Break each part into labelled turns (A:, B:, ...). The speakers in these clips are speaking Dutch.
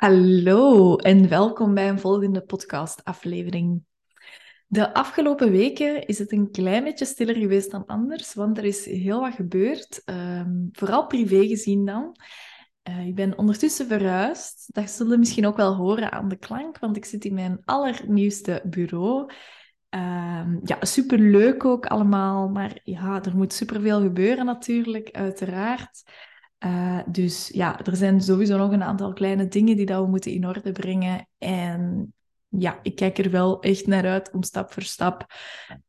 A: Hallo en welkom bij een volgende podcastaflevering. De afgelopen weken is het een klein beetje stiller geweest dan anders, want er is heel wat gebeurd, ehm, vooral privé gezien dan. Uh, ik ben ondertussen verhuisd. Dat zullen misschien ook wel horen aan de klank, want ik zit in mijn allernieuwste bureau. Uh, ja, superleuk ook allemaal, maar ja, er moet superveel gebeuren natuurlijk, uiteraard. Uh, dus ja, er zijn sowieso nog een aantal kleine dingen die dat we moeten in orde brengen. En ja, ik kijk er wel echt naar uit om stap voor stap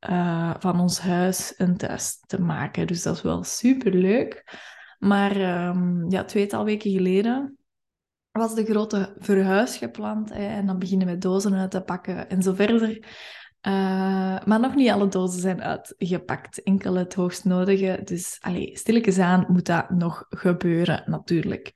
A: uh, van ons huis een thuis te maken. Dus dat is wel super leuk. Maar um, ja, tweetal weken geleden was de grote verhuis gepland. Hè, en dan beginnen we dozen uit te pakken en zo verder. Uh, maar nog niet alle dozen zijn uitgepakt. Enkel het hoogst nodige. Dus allee, aan moet dat nog gebeuren, natuurlijk.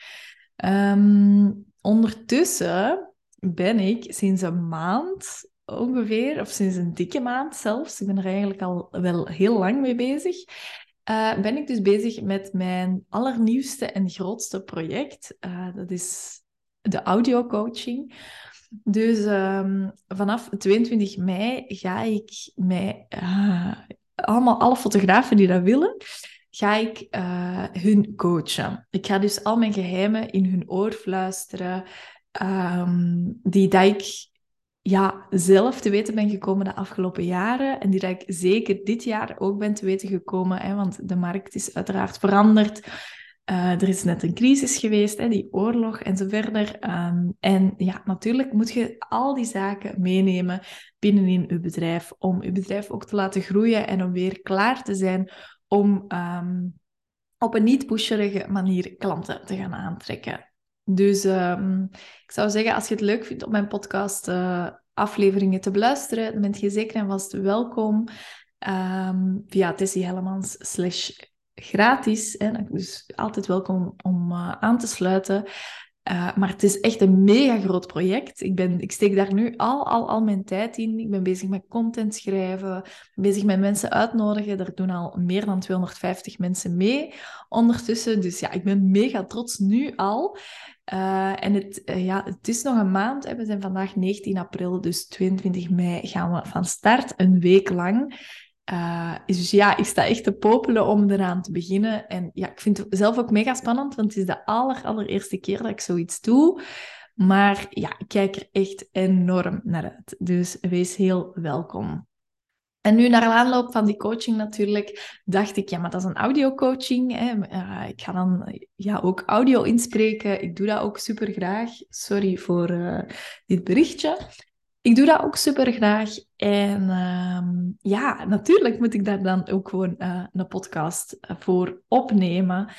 A: Um, ondertussen ben ik sinds een maand ongeveer, of sinds een dikke maand zelfs, ik ben er eigenlijk al wel heel lang mee bezig, uh, ben ik dus bezig met mijn allernieuwste en grootste project. Uh, dat is de audio coaching. Dus um, vanaf 22 mei ga ik met uh, allemaal alle fotografen die dat willen, ga ik uh, hun coachen. Ik ga dus al mijn geheimen in hun oor fluisteren, um, die dat ik ja, zelf te weten ben gekomen de afgelopen jaren en die dat ik zeker dit jaar ook ben te weten gekomen, hè, want de markt is uiteraard veranderd. Uh, er is net een crisis geweest, hè, die oorlog en zo verder. Um, en ja, natuurlijk moet je al die zaken meenemen binnenin je bedrijf, om je bedrijf ook te laten groeien en om weer klaar te zijn om um, op een niet-pusherige manier klanten te gaan aantrekken. Dus um, ik zou zeggen, als je het leuk vindt om mijn podcast uh, afleveringen te beluisteren, dan ben je zeker en vast welkom via Tessie Hellemans slash gratis. Hè? Dus altijd welkom om uh, aan te sluiten. Uh, maar het is echt een mega groot project. Ik, ben, ik steek daar nu al, al, al mijn tijd in. Ik ben bezig met content schrijven, bezig met mensen uitnodigen. Daar doen al meer dan 250 mensen mee ondertussen. Dus ja, ik ben mega trots nu al. Uh, en het, ja, het is nog een maand. We zijn vandaag 19 april, dus 22 mei gaan we van start, een week lang. Uh, dus ja, ik sta echt te popelen om eraan te beginnen. En ja, ik vind het zelf ook mega spannend, want het is de aller, allereerste keer dat ik zoiets doe. Maar ja, ik kijk er echt enorm naar uit. Dus wees heel welkom. En nu, naar aanloop van die coaching natuurlijk, dacht ik, ja, maar dat is een audio-coaching. Uh, ik ga dan ja, ook audio inspreken. Ik doe dat ook super graag. Sorry voor uh, dit berichtje ik doe dat ook super graag. En uh, ja, natuurlijk moet ik daar dan ook gewoon uh, een podcast eh, voor opnemen.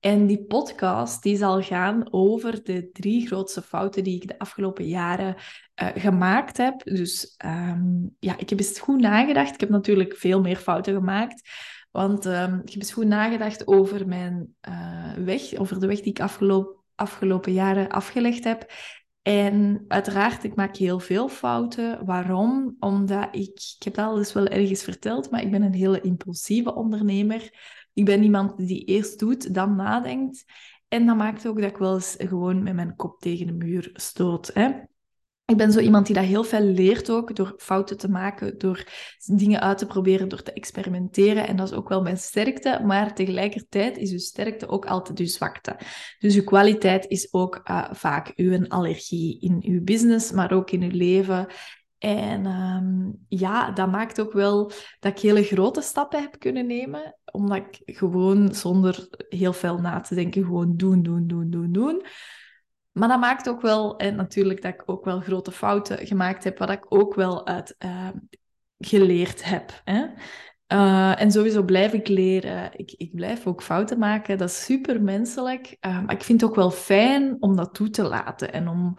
A: En die podcast die zal gaan over de drie grootste fouten die ik de afgelopen jaren uh, gemaakt heb. Dus um, ja, ik heb eens goed nagedacht. Ik heb natuurlijk veel meer fouten gemaakt. Want um, ik heb eens goed nagedacht over mijn weg, over de weg die ik afgelopen, afgelopen jaren afgelegd heb. En uiteraard, ik maak heel veel fouten. Waarom? Omdat ik, ik heb dat al eens wel ergens verteld, maar ik ben een hele impulsieve ondernemer. Ik ben iemand die eerst doet, dan nadenkt. En dat maakt ook dat ik wel eens gewoon met mijn kop tegen de muur stoot. Hè? Ik ben zo iemand die dat heel veel leert ook, door fouten te maken, door dingen uit te proberen, door te experimenteren. En dat is ook wel mijn sterkte, maar tegelijkertijd is uw sterkte ook altijd uw zwakte. Dus uw kwaliteit is ook uh, vaak uw allergie in uw business, maar ook in uw leven. En um, ja, dat maakt ook wel dat ik hele grote stappen heb kunnen nemen, omdat ik gewoon zonder heel veel na te denken gewoon doen, doen, doen, doen, doen maar dat maakt ook wel, en natuurlijk dat ik ook wel grote fouten gemaakt heb, wat ik ook wel uit uh, geleerd heb. Hè? Uh, en sowieso blijf ik leren. Ik, ik blijf ook fouten maken. Dat is super menselijk. Maar ik vind het ook wel fijn om dat toe te laten en om,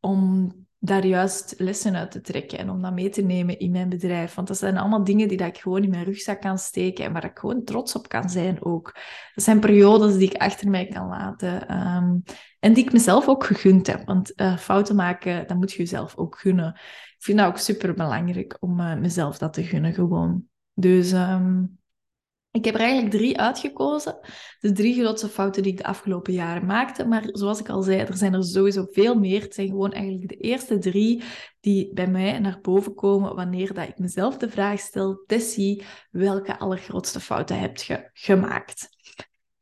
A: om daar juist lessen uit te trekken en om dat mee te nemen in mijn bedrijf. Want dat zijn allemaal dingen die dat ik gewoon in mijn rugzak kan steken en waar ik gewoon trots op kan zijn ook. Dat zijn periodes die ik achter mij kan laten um, en die ik mezelf ook gegund heb. Want uh, fouten maken, dat moet je jezelf ook gunnen. Ik vind dat ook super belangrijk om uh, mezelf dat te gunnen gewoon. Dus um, Ik heb er eigenlijk drie uitgekozen. De drie grootste fouten die ik de afgelopen jaren maakte. Maar zoals ik al zei, er zijn er sowieso veel meer. Het zijn gewoon eigenlijk de eerste drie die bij mij naar boven komen wanneer dat ik mezelf de vraag stel, Tessie, welke allergrootste fouten heb je gemaakt?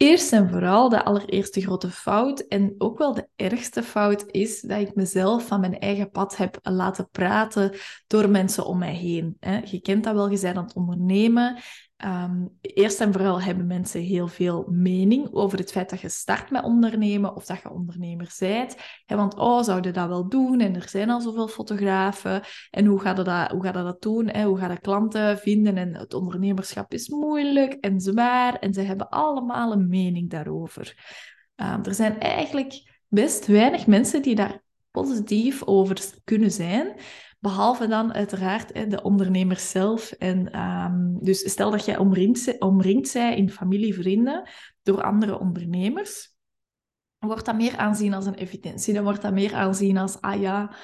A: Eerst en vooral de allereerste grote fout en ook wel de ergste fout is dat ik mezelf van mijn eigen pad heb laten praten door mensen om mij heen. Je kent dat wel, je bent aan het ondernemen Um, eerst en vooral hebben mensen heel veel mening over het feit dat je start met ondernemen of dat je ondernemer bent. want, oh, zouden dat wel doen? En er zijn al zoveel fotografen. En hoe gaat dat, hoe gaat dat doen? Hè? Hoe gaat dat klanten vinden? En het ondernemerschap is moeilijk en zwaar. En ze hebben allemaal een mening daarover. Um, er zijn eigenlijk best weinig mensen die daar positief over kunnen zijn. Behalve dan uiteraard de ondernemers zelf. En, um, dus stel dat jij omringd, omringd zij in familie, vrienden door andere ondernemers, wordt dat meer aanzien als een evidentie. Dan wordt dat meer aanzien als, ah ja,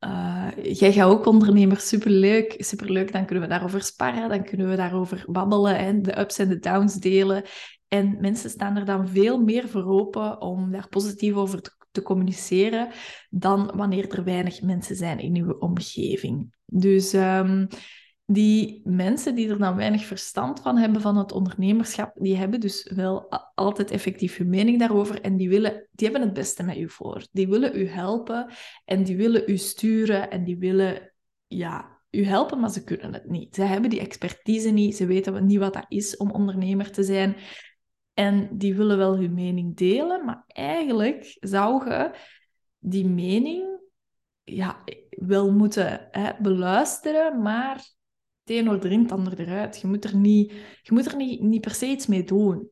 A: uh, jij gaat ook ondernemer, superleuk, superleuk. Dan kunnen we daarover sparren, dan kunnen we daarover babbelen en de ups en de downs delen. En mensen staan er dan veel meer voor open om daar positief over te te communiceren dan wanneer er weinig mensen zijn in uw omgeving. Dus um, die mensen die er dan weinig verstand van hebben van het ondernemerschap, die hebben dus wel altijd effectief hun mening daarover en die, willen, die hebben het beste met u voor. Die willen u helpen en die willen u sturen en die willen ja, u helpen, maar ze kunnen het niet. Ze hebben die expertise niet, ze weten niet wat dat is om ondernemer te zijn. En die willen wel hun mening delen, maar eigenlijk zou je die mening ja, wel moeten hè, beluisteren, maar het een wordt erin, het ander eruit. Je moet er, niet, je moet er niet, niet per se iets mee doen.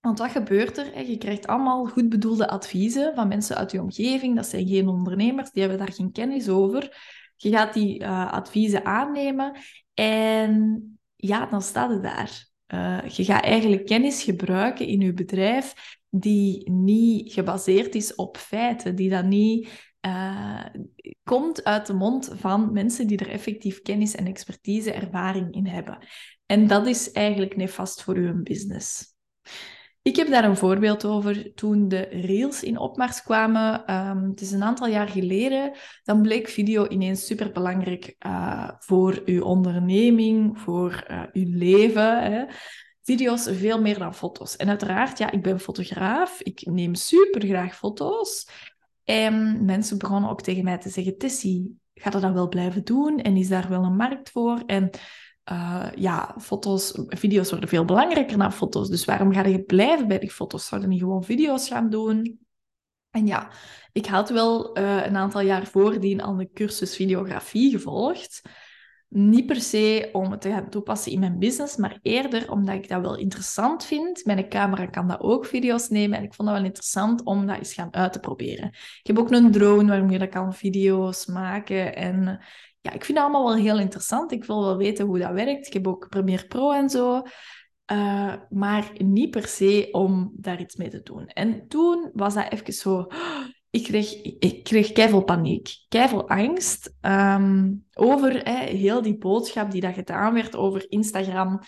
A: Want wat gebeurt er? Je krijgt allemaal goed bedoelde adviezen van mensen uit je omgeving. Dat zijn geen ondernemers, die hebben daar geen kennis over. Je gaat die uh, adviezen aannemen en ja, dan staat het daar. Uh, je gaat eigenlijk kennis gebruiken in je bedrijf die niet gebaseerd is op feiten, die dan niet uh, komt uit de mond van mensen die er effectief kennis en expertise, ervaring in hebben. En dat is eigenlijk nefast voor uw business. Ik heb daar een voorbeeld over toen de reels in opmars kwamen. Um, het is een aantal jaar geleden. Dan bleek video ineens superbelangrijk uh, voor uw onderneming, voor uh, uw leven. Hè. Video's veel meer dan foto's. En uiteraard, ja, ik ben fotograaf. Ik neem super graag foto's. En mensen begonnen ook tegen mij te zeggen: Tessie, gaat dat dan wel blijven doen? En is daar wel een markt voor? En uh, ja, foto's, video's worden veel belangrijker dan foto's. Dus waarom ga je blijven bij die foto's? Zouden niet gewoon video's gaan doen? En ja, ik had wel uh, een aantal jaar voordien al een cursus videografie gevolgd. Niet per se om het te gaan toepassen in mijn business, maar eerder omdat ik dat wel interessant vind. Mijn camera kan dat ook video's nemen en ik vond dat wel interessant om dat eens gaan uit te proberen. Ik heb ook een drone waarmee ik kan video's maken en ja, ik vind het allemaal wel heel interessant. Ik wil wel weten hoe dat werkt. Ik heb ook Premiere Pro en zo. Uh, maar niet per se om daar iets mee te doen. En toen was dat even zo... Ik kreeg, ik kreeg keiveel paniek, keiveel angst um, over hè, heel die boodschap die dat gedaan werd over Instagram,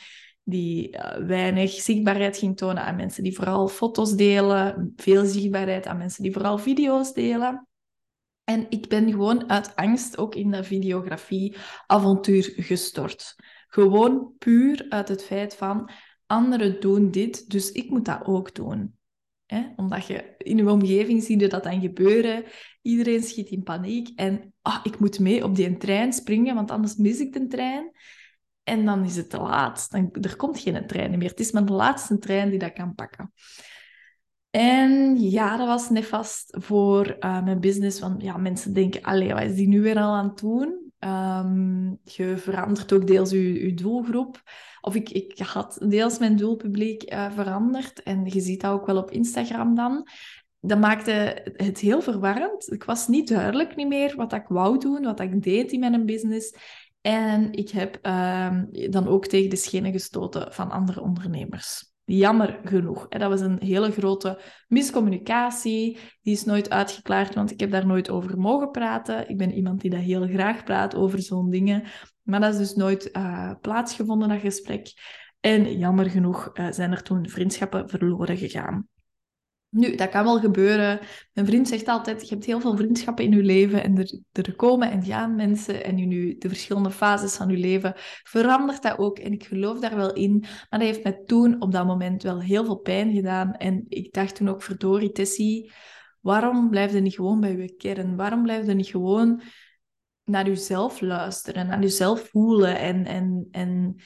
A: die uh, weinig zichtbaarheid ging tonen aan mensen die vooral foto's delen, veel zichtbaarheid aan mensen die vooral video's delen. En ik ben gewoon uit angst ook in dat videografie-avontuur gestort. Gewoon puur uit het feit van anderen doen dit, dus ik moet dat ook doen. Omdat je in je omgeving ziet dat dan gebeuren. Iedereen schiet in paniek en ah, ik moet mee op die trein springen, want anders mis ik de trein. En dan is het te laat. Dan, er komt geen trein meer. Het is maar de laatste trein die dat kan pakken. En ja, dat was nefast voor uh, mijn business. Want ja, mensen denken, allee, wat is die nu weer al aan het doen? Um, je verandert ook deels je, doelgroep. Of ik, ik had deels mijn doelpubliek uh, veranderd. En je ziet dat ook wel op Instagram dan. Dat maakte het heel verwarrend. Ik was niet duidelijk niet meer wat ik wou doen, wat ik deed in mijn business. En ik heb uh, dan ook tegen de schenen gestoten van andere ondernemers. Jammer genoeg. Dat was een hele grote miscommunicatie. Die is nooit uitgeklaard, want ik heb daar nooit over mogen praten. Ik ben iemand die dat heel graag praat over zo'n dingen. Maar dat is dus nooit uh, plaatsgevonden, dat gesprek. En jammer genoeg uh, zijn er toen vriendschappen verloren gegaan. Nu, dat kan wel gebeuren. Mijn vriend zegt altijd, je hebt heel veel vriendschappen in je leven en er, komen en gaan mensen en nu de verschillende fases van je leven verandert dat ook en ik geloof daar wel in. Maar dat heeft mij toen op dat moment wel heel veel pijn gedaan en ik dacht toen ook, verdorie Tessie, waarom blijf je niet gewoon bij je kern? Waarom blijf je niet gewoon naar jezelf luisteren, naar jezelf voelen en, en, en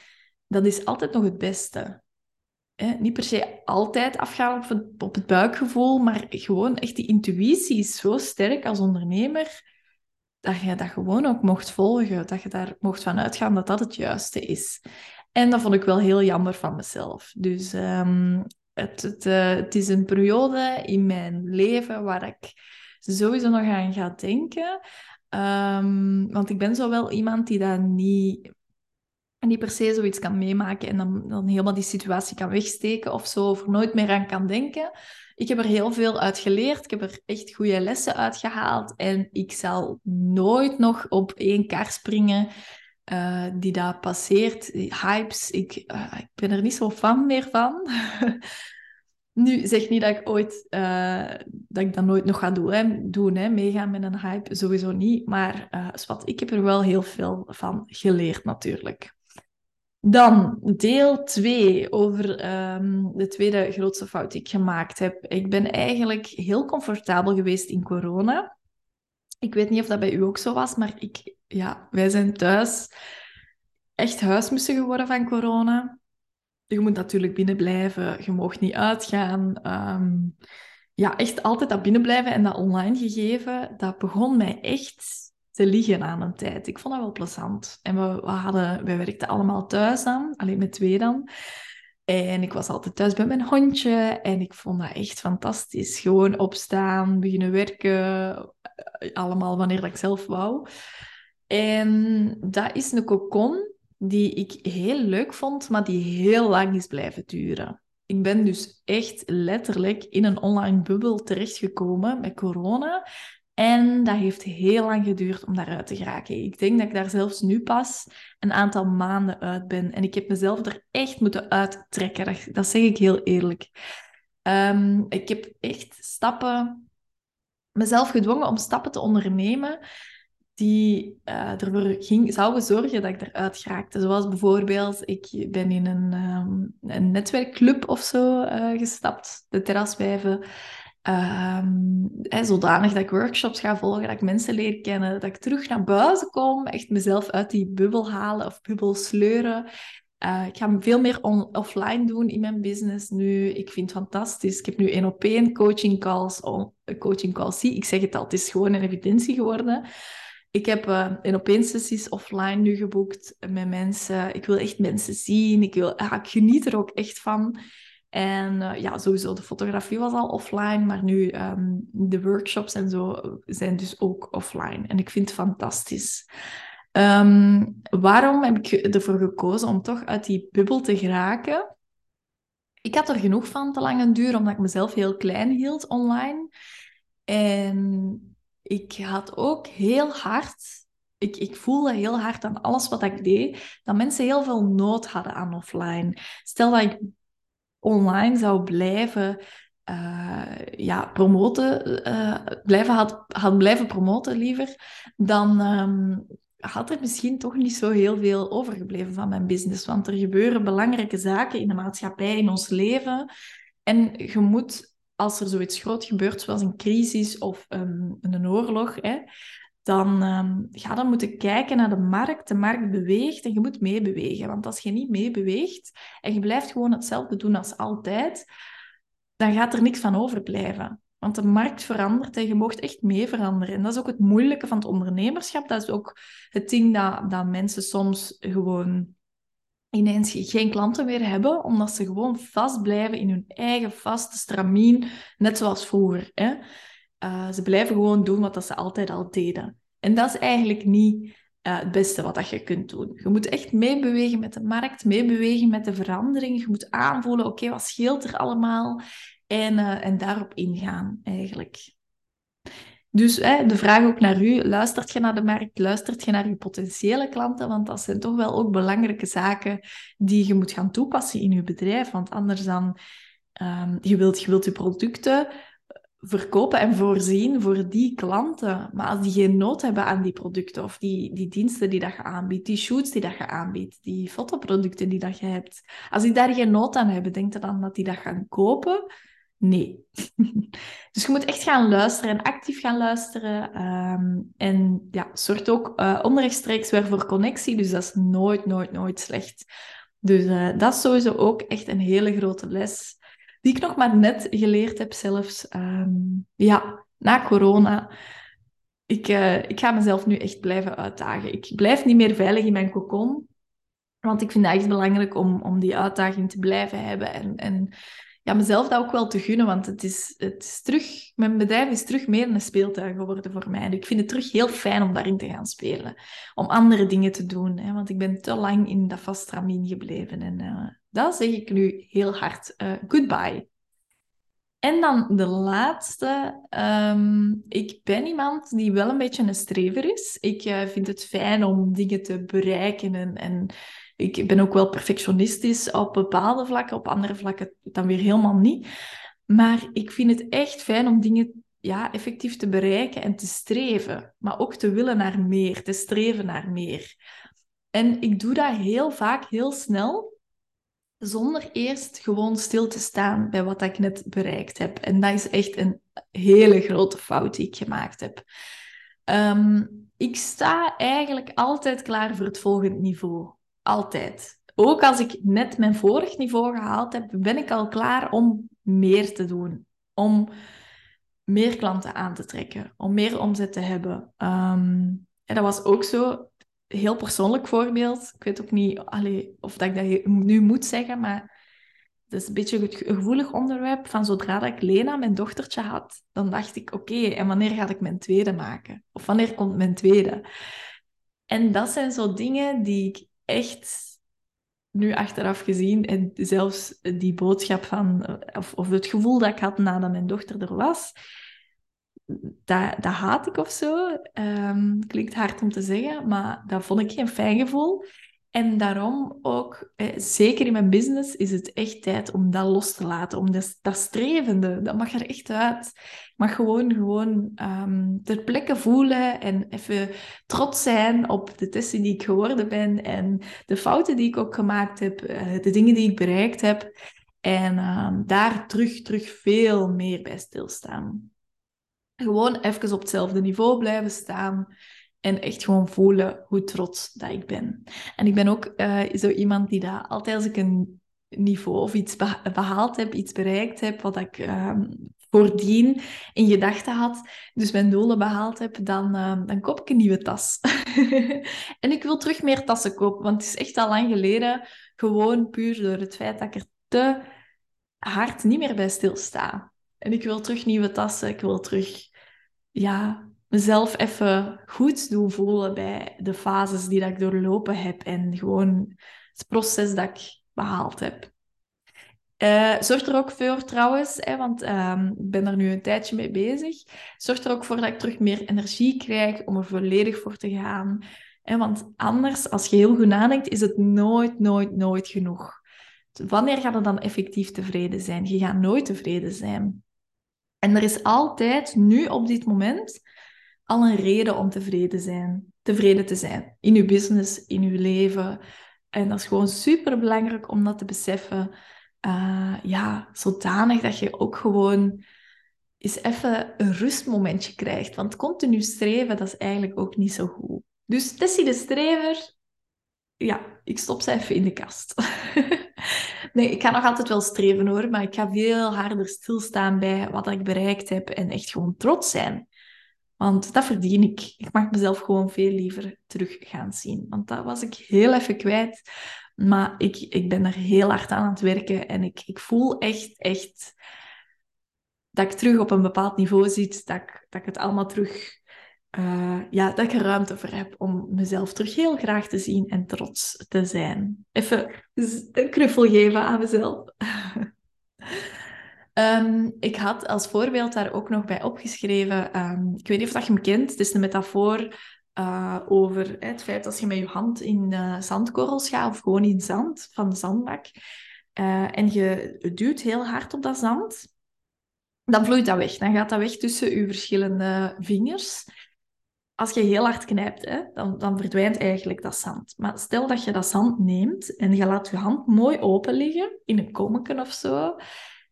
A: dat is altijd nog het beste niet per se altijd afgaan op het, op het buikgevoel, maar gewoon echt die intuïtie is zo sterk als ondernemer dat je dat gewoon ook mocht volgen, dat je daar mocht van uitgaan dat dat het juiste is. En dat vond ik wel heel jammer van mezelf. Dus ehm, het, het, uh, het, is een periode in mijn leven waar ik sowieso nog aan ga denken. Um, want ik ben zo wel iemand die dat niet en die per se zoiets kan meemaken en dan, dan helemaal die situatie kan wegsteken of zo, of er nooit meer aan kan denken. Ik heb er heel veel uit geleerd. Ik heb er echt goede lessen uit gehaald. En ik zal nooit nog op één kar springen uh, die daar passeert. hypes, ik, uh, ik ben er niet zo fan meer van. nu zeg niet dat ik ooit uh, dat ik dat nooit nog ga doen, hè. doen hè. meegaan met een hype, sowieso niet. Maar wat, ik heb er wel heel veel van geleerd natuurlijk. Dan deel 2 over um, de tweede grootste fout die ik gemaakt heb. Ik ben eigenlijk heel comfortabel geweest in corona. Ik weet niet of dat bij u ook zo was, maar ik, ja, wij zijn thuis echt huismussen geworden van corona. Je moet natuurlijk binnen blijven, je mag niet uitgaan. Um, ja, echt altijd dat binnen blijven en dat online gegeven, dat begon mij echt te liggen aan een tijd. Ik vond dat wel plezant. En we, we, hadden, we werkten allemaal thuis aan, alleen met twee dan. En ik was altijd thuis bij mijn hondje en ik vond dat echt fantastisch. Gewoon opstaan, beginnen werken, eh, allemaal wanneer ik zelf wou. En dat is een cocon die ik heel leuk vond, maar die heel lang is blijven duren. Ik ben dus echt letterlijk in een online bubbel terechtgekomen met corona. En dat heeft heel lang geduurd om daaruit te geraken. Ik denk dat ik daar zelfs nu pas een aantal maanden uit ben. En ik heb mezelf er echt moeten uittrekken. Dat, dat zeg ik heel eerlijk. Um, ik heb echt stappen, mezelf gedwongen om stappen te ondernemen die uh, ervoor ging, zouden zorgen dat ik eruit geraakte. Zoals bijvoorbeeld, ik ben in een, um, een netwerkclub of zo uh, gestapt, de terraswijven. Um, zodanig dat ik workshops ga volgen, dat ik mensen leer kennen, dat ik terug naar buiten kom, echt mezelf uit die bubbel halen of bubbel sleuren. Uh, ik ga veel meer offline doen in mijn business nu. Ik vind het fantastisch. Ik heb nu één op één coaching calls. Oh, coaching calls, ik zeg het al, het is gewoon een evidentie geworden. Ik heb uh, één op één sessies offline nu geboekt met mensen. Ik wil echt mensen zien. Ik, wil, ah, ik geniet er ook echt van. En uh, ja, sowieso, de fotografie was al offline, maar nu um, de workshops en zo zijn dus ook offline. En ik vind het fantastisch. Um, waarom heb ik ervoor gekozen om toch uit die bubbel te geraken? Ik had er genoeg van te lang en duur, omdat ik mezelf heel klein hield online. En ik had ook heel hard ik, ik voelde heel hard aan alles wat ik deed, dat mensen heel veel nood hadden aan offline. Stel dat ik online zou blijven uh, ja, promoten, uh, blijven, had, had blijven promoten liever, dan um, had er misschien toch niet zo heel veel overgebleven van mijn business. Want er gebeuren belangrijke zaken in de maatschappij, in ons leven. En je moet, als er zoiets groot gebeurt, zoals een crisis of een oorlog, hè, dan um, ga dan moeten kijken naar de markt. De markt beweegt en je moet meebewegen. Want als je niet meebeweegt en je blijft gewoon hetzelfde doen als altijd, dan gaat er niks van overblijven. Want de markt verandert en je mocht echt mee veranderen. En dat is ook het moeilijke van het ondernemerschap. Dat is ook het ding dat, dat mensen soms gewoon ineens geen klanten meer hebben, omdat ze gewoon vast blijven in hun eigen vaste stramien, net zoals vroeger. Hè? Uh, ze blijven gewoon doen wat dat ze altijd al deden. En dat is eigenlijk niet uh, het beste wat dat je kunt doen. Je moet echt meebewegen met de markt, meebewegen met de verandering. Je moet aanvoelen, oké, wat scheelt er allemaal? En, uh, en daarop ingaan, eigenlijk. Dus hè, de vraag ook naar u, luistert je naar de markt, luistert je naar je potentiële klanten? Want dat zijn toch wel ook belangrijke zaken die je moet gaan toepassen in je bedrijf. Want anders dan, um, je, wilt, je wilt je producten verkopen en voorzien voor die klanten. Maar als die geen nood hebben aan die producten of die, die diensten die dat je aanbiedt, die shoots die dat je aanbiedt, die fotoproducten die dat je hebt, als die daar geen nood aan hebben, denk je dan dat die dat gaan kopen? Nee. dus je moet echt gaan luisteren en actief gaan luisteren. Um, en ja, zorgt ook uh, onrechtstreeks weer voor connectie. Dus dat is nooit, nooit, nooit slecht. Dus uh, dat is sowieso ook echt een hele grote les. Die ik nog maar net geleerd heb zelfs. Um, ja, na corona. Ik, uh, ik ga mezelf nu echt blijven uitdagen. Ik blijf niet meer veilig in mijn cocon. Want ik vind het echt belangrijk om, om die uitdaging te blijven hebben. En, en ja, mezelf dat ook wel te gunnen, want het is, het is terug, mijn bedrijf is terug meer een speeltuin geworden voor mij. En ik vind het terug heel fijn om daarin te gaan spelen, om andere dingen te doen, hè, want ik ben te lang in dat vastramien gebleven. En uh, dat zeg ik nu heel hard uh, goodbye. En dan de laatste. Um, ik ben iemand die wel een beetje een strever is. Ik uh, vind het fijn om dingen te bereiken en, en ik ben ook wel perfectionistisch op bepaalde vlakken, op andere vlakken dan weer helemaal niet. Maar ik vind het echt fijn om dingen ja, effectief te bereiken en te streven. Maar ook te willen naar meer, te streven naar meer. En ik doe dat heel vaak heel snel, zonder eerst gewoon stil te staan bij wat ik net bereikt heb. En dat is echt een hele grote fout die ik gemaakt heb. Um, ik sta eigenlijk altijd klaar voor het volgende niveau. Altijd. Ook als ik net mijn vorig niveau gehaald heb, ben ik al klaar om meer te doen. Om meer klanten aan te trekken. Om meer omzet te hebben. Um, en dat was ook zo. Heel persoonlijk voorbeeld. Ik weet ook niet allee, of dat ik dat nu moet zeggen, maar het is een beetje een gevoelig onderwerp. Van zodra dat ik Lena, mijn dochtertje, had, dan dacht ik, oké, en wanneer ga ik mijn tweede maken? Of wanneer komt mijn tweede? En dat zijn zo dingen die ik echt nu achteraf gezien en zelfs die boodschap van, of, of het gevoel dat ik had nadat mijn dochter er was, dat, dat haat ik of zo. Um, klinkt hard om te zeggen, maar dat vond ik geen fijn gevoel. En daarom ook, eh, zeker in mijn business, is het echt tijd om dat los te laten. Om dat, dat strevende, dat mag er echt uit. Ik mag gewoon, gewoon um, ter plekke voelen en even trots zijn op de testen die ik geworden ben en de fouten die ik ook gemaakt heb, uh, de dingen die ik bereikt heb. En um, daar terug, terug veel meer bij stilstaan. Gewoon even op hetzelfde niveau blijven staan. En echt gewoon voelen hoe trots dat ik ben. En ik ben ook uh, zo iemand die dat altijd als ik een niveau of iets behaald heb, iets bereikt heb, wat ik uh, voordien in gedachten had, dus mijn doelen behaald heb, dan, uh, dan koop ik een nieuwe tas. en ik wil terug meer tassen kopen, want het is echt al lang geleden, gewoon puur door het feit dat ik er te hard niet meer bij stilsta. En ik wil terug nieuwe tassen, ik wil terug ja, mezelf even goed doen voelen bij de fases die ik doorlopen heb en gewoon het proces dat ik behaald heb. Uh, zorg er ook voor trouwens, hè, want uh, ik ben er nu een tijdje mee bezig. Zorg er ook voor dat ik terug meer energie krijg om er volledig voor te gaan. Hè, want anders, als je heel goed nadenkt, is het nooit, nooit, nooit genoeg. Wanneer gaat het dan effectief tevreden zijn? Je gaat nooit tevreden zijn. En er is altijd, nu op dit moment, al een reden om tevreden, zijn, tevreden te zijn. In je business, in je leven. En dat is gewoon super belangrijk om dat te beseffen. Uh, ja, zodanig dat je ook gewoon eens even een rustmomentje krijgt. Want continu streven, dat is eigenlijk ook niet zo goed. Dus Tessie de Strever, ja, ik stop ze even in de kast. nee, ik ga nog altijd wel streven hoor, maar ik ga veel harder stilstaan bij wat ik bereikt heb en echt gewoon trots zijn. Want dat verdien ik. Ik mag mezelf gewoon veel liever terug gaan zien. Want dat was ik heel even kwijt. Maar ik, ik ben er heel hard aan aan het werken. En ik, ik voel echt, echt dat ik terug op een bepaald niveau zit. Dat ik, dat ik het allemaal terug... Uh, ja, dat ik er ruimte voor heb om mezelf terug heel graag te zien en trots te zijn. Even een knuffel geven aan mezelf. Ehm, ik had als voorbeeld daar ook nog bij opgeschreven, ehm, ik weet niet of dat je hem kent, het is een metafoor uh, over het feit als je met je hand in uh, zandkorrels gaat of gewoon in zand van de zandbak en je duwt heel hard op dat zand, dan vloeit dat weg. Dan gaat dat weg tussen je verschillende vingers. Als je heel hard knijpt, hè, dan, dan verdwijnt eigenlijk dat zand. Maar stel dat je dat zand neemt en je laat je hand mooi open liggen, in een kommetje of zo,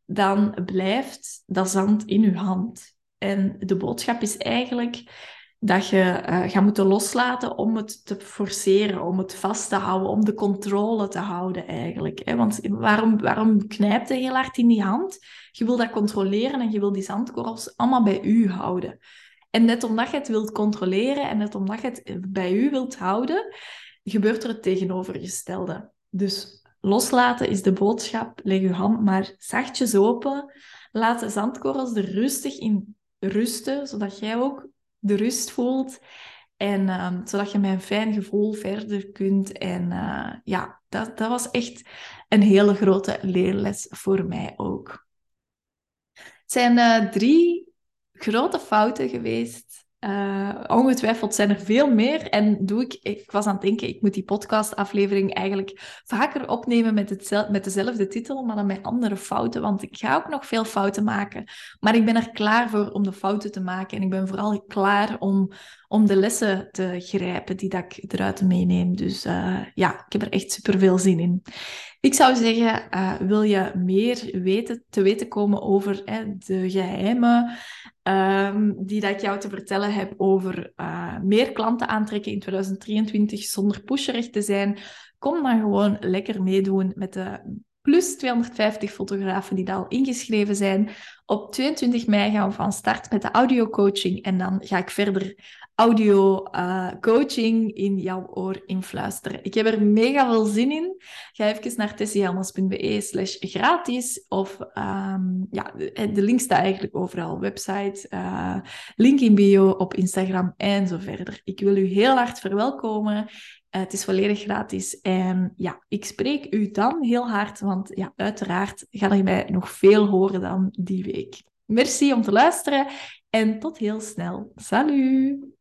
A: dan blijft dat zand in je hand. En de boodschap is eigenlijk dat je uh, gaat moeten loslaten om het te forceren, om het vast te houden, om de controle te houden eigenlijk. Hè? Want waarom, waarom knijpt je heel hard in die hand? Je wil dat controleren en je wil die zandkorrels allemaal bij u houden. En net omdat je het wilt controleren en net omdat je het bij u wilt houden, gebeurt er het tegenovergestelde. Dus loslaten is de boodschap. Leg je hand maar zachtjes open. Laat de zandkorrels er rustig in rusten, zodat jij ook de rust voelt. En um, zodat je met een fijn gevoel verder kunt. En uh, ja, dat, dat was echt een hele grote leerles voor mij ook. Het zijn uh, drie grote fouten geweest uh, ongetwijfeld zijn er veel meer. En doe ik, ik was aan het denken, ik moet die podcastaflevering eigenlijk vaker opnemen met, het, met dezelfde titel, maar dan met andere fouten. Want ik ga ook nog veel fouten maken. Maar ik ben er klaar voor om de fouten te maken. En ik ben vooral klaar om, om de lessen te grijpen die dat ik eruit meeneem. Dus uh, ja, ik heb er echt super veel zin in. Ik zou zeggen, uh, wil je meer weten, te weten komen over de geheimen um, die dat ik jou te vertellen heb over uh, meer klanten aantrekken in 2023 zonder pusherig te zijn, kom dan gewoon lekker meedoen met de plus 250 fotografen die al ingeschreven zijn. Op 22 mei gaan we van start met de audio coaching en dan ga ik verder audio uh, coaching in jouw oor influisteren. Ik heb er mega veel zin in. Ga even naar tessiehelmers.be slash gratis of um, ja, de, de, link staat eigenlijk overal. Website, uh, link in bio op Instagram en zo verder. Ik wil u heel hard verwelkomen. Uh, het is volledig gratis. En ja, ik spreek u dan heel hard, want ja, uiteraard ga je mij nog veel horen dan die week. Merci om te luisteren en tot heel snel. Salut!